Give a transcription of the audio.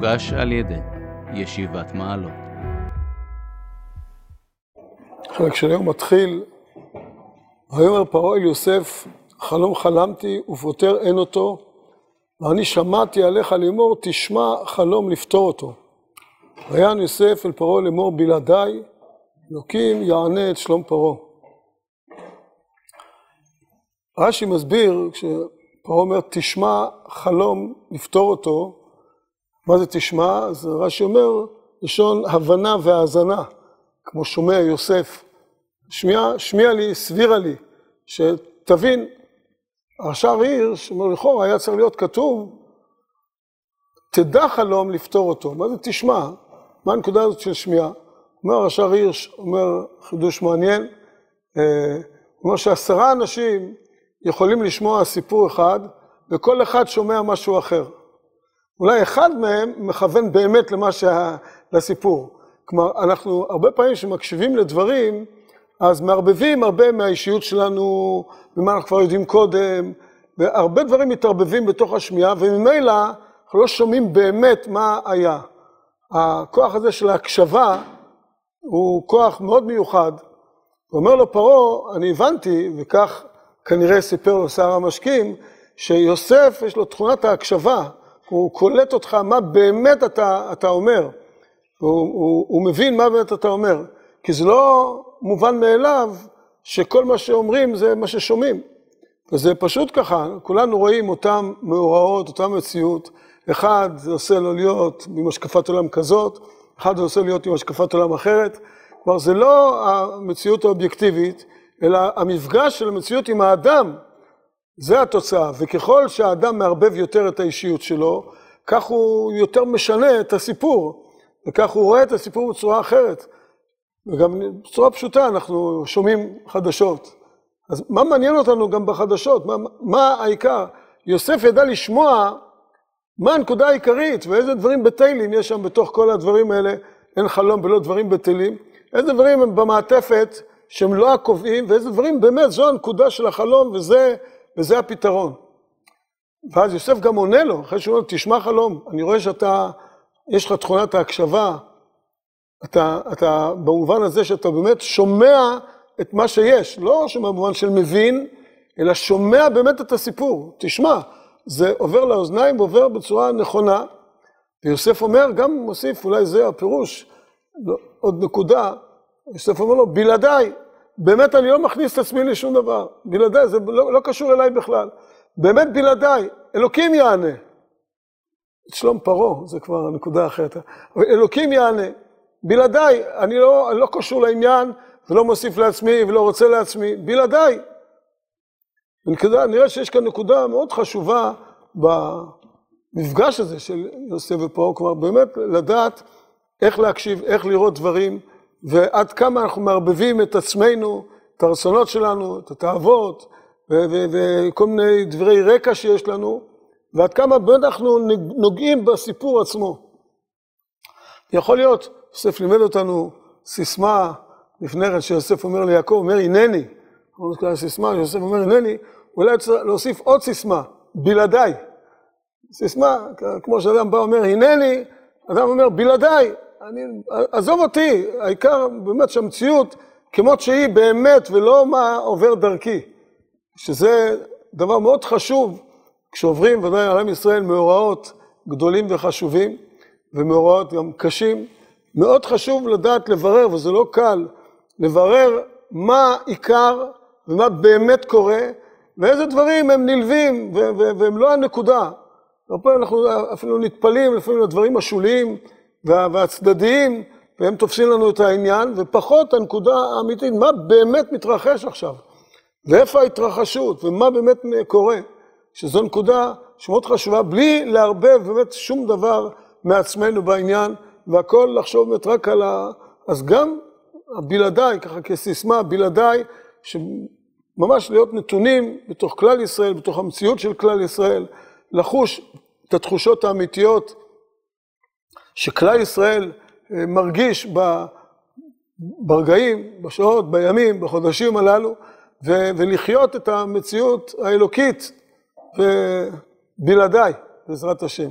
הוגש על ידי ישיבת מעלות. חלק של היום מתחיל, ויאמר פרעה אל יוסף, חלום חלמתי ופותר אין אותו, ואני שמעתי עליך לאמור, תשמע חלום לפתור אותו. ויען יוסף אל פרעה לאמור בלעדיי, אלוקים יענה את שלום פרעה. רש"י מסביר, כשפרעה אומר תשמע חלום לפתור אותו, מה זה תשמע? אז רש"י אומר, לשון הבנה והאזנה, כמו שומע יוסף. שמיע, שמיע לי, סבירה לי, שתבין, הרש"ר הירש, לכאורה היה צריך להיות כתוב, תדע חלום לפתור אותו. מה זה תשמע? מה הנקודה הזאת של שמיעה? אומר הרש"ר הירש, אומר חידוש מעניין, אה, אומר שעשרה אנשים יכולים לשמוע סיפור אחד, וכל אחד שומע משהו אחר. אולי אחד מהם מכוון באמת למה שה... לסיפור. כלומר, אנחנו הרבה פעמים כשמקשיבים לדברים, אז מערבבים הרבה מהאישיות שלנו, ומה אנחנו כבר יודעים קודם, והרבה דברים מתערבבים בתוך השמיעה, וממילא אנחנו לא שומעים באמת מה היה. הכוח הזה של ההקשבה הוא כוח מאוד מיוחד. ואומר לו פרעה, אני הבנתי, וכך כנראה סיפר לו שר המשקים, שיוסף יש לו תכונת ההקשבה, הוא קולט אותך מה באמת אתה, אתה אומר, הוא, הוא, הוא מבין מה באמת אתה אומר, כי זה לא מובן מאליו שכל מה שאומרים זה מה ששומעים. וזה פשוט ככה, כולנו רואים אותם מאורעות, אותה מציאות, אחד זה עושה לו להיות עם השקפת עולם כזאת, אחד זה עושה להיות עם השקפת עולם אחרת, כלומר זה לא המציאות האובייקטיבית, אלא המפגש של המציאות עם האדם, זה התוצאה, וככל שהאדם מערבב יותר את האישיות שלו, כך הוא יותר משנה את הסיפור, וכך הוא רואה את הסיפור בצורה אחרת. וגם בצורה פשוטה אנחנו שומעים חדשות. אז מה מעניין אותנו גם בחדשות? מה, מה העיקר? יוסף ידע לשמוע מה הנקודה העיקרית ואיזה דברים בטלים יש שם בתוך כל הדברים האלה, אין חלום ולא דברים בטלים, איזה דברים הם במעטפת שהם לא הקובעים, ואיזה דברים באמת זו הנקודה של החלום וזה, וזה הפתרון. ואז יוסף גם עונה לו, אחרי שהוא אומר, תשמע חלום, אני רואה שאתה, יש לך תכונת ההקשבה, אתה, אתה במובן הזה שאתה באמת שומע את מה שיש, לא במובן של מבין, אלא שומע באמת את הסיפור, תשמע, זה עובר לאוזניים ועובר בצורה נכונה, ויוסף אומר, גם מוסיף, אולי זה הפירוש, עוד נקודה, יוסף אומר לו, בלעדיי, באמת אני לא מכניס את עצמי לשום דבר, בלעדיי, זה לא, לא קשור אליי בכלל, באמת בלעדיי, אלוקים יענה. את שלום פרעה, זה כבר נקודה אחרת, אלוקים יענה, בלעדיי, אני לא, אני לא קשור לעניין, ולא מוסיף לעצמי ולא רוצה לעצמי, בלעדיי. ונקודה, נראה שיש כאן נקודה מאוד חשובה במפגש הזה של יוסף ופרעה, כלומר באמת לדעת איך להקשיב, איך לראות דברים, ועד כמה אנחנו מערבבים את עצמנו, את הרצונות שלנו, את התאוות, וכל מיני דברי רקע שיש לנו, ועד כמה אנחנו נוגעים בסיפור עצמו. יכול להיות, יוסף לימד אותנו סיסמה לפני כן, שיוסף אומר ליעקב, אומר הנני, סיסמה, יוסף אומר הנני, אולי צריך להוסיף עוד סיסמה, בלעדיי. סיסמה, כמו שאדם בא אומר הנני, אדם אומר בלעדיי, אני, עזוב אותי, העיקר באמת שהמציאות כמות שהיא באמת ולא מה עובר דרכי. שזה דבר מאוד חשוב כשעוברים ודאי על עם ישראל מאורעות גדולים וחשובים ומאורעות גם קשים. מאוד חשוב לדעת לברר, וזה לא קל, לברר מה עיקר ומה באמת קורה ואיזה דברים הם נלווים והם לא הנקודה. הרבה אנחנו אפילו נטפלים לפעמים לדברים השוליים והצדדיים, והם תופסים לנו את העניין, ופחות הנקודה האמיתית, מה באמת מתרחש עכשיו, ואיפה ההתרחשות, ומה באמת קורה, שזו נקודה שמאוד חשובה, בלי לערבב באמת שום דבר מעצמנו בעניין, והכל לחשוב באמת רק על ה... אז גם הבלעדיי, ככה כסיסמה, בלעדיי, שממש להיות נתונים בתוך כלל ישראל, בתוך המציאות של כלל ישראל, לחוש את התחושות האמיתיות שכלל ישראל אה, מרגיש ברגעים, בשעות, בימים, בחודשים הללו, ולחיות את המציאות האלוקית בלעדיי, בעזרת השם.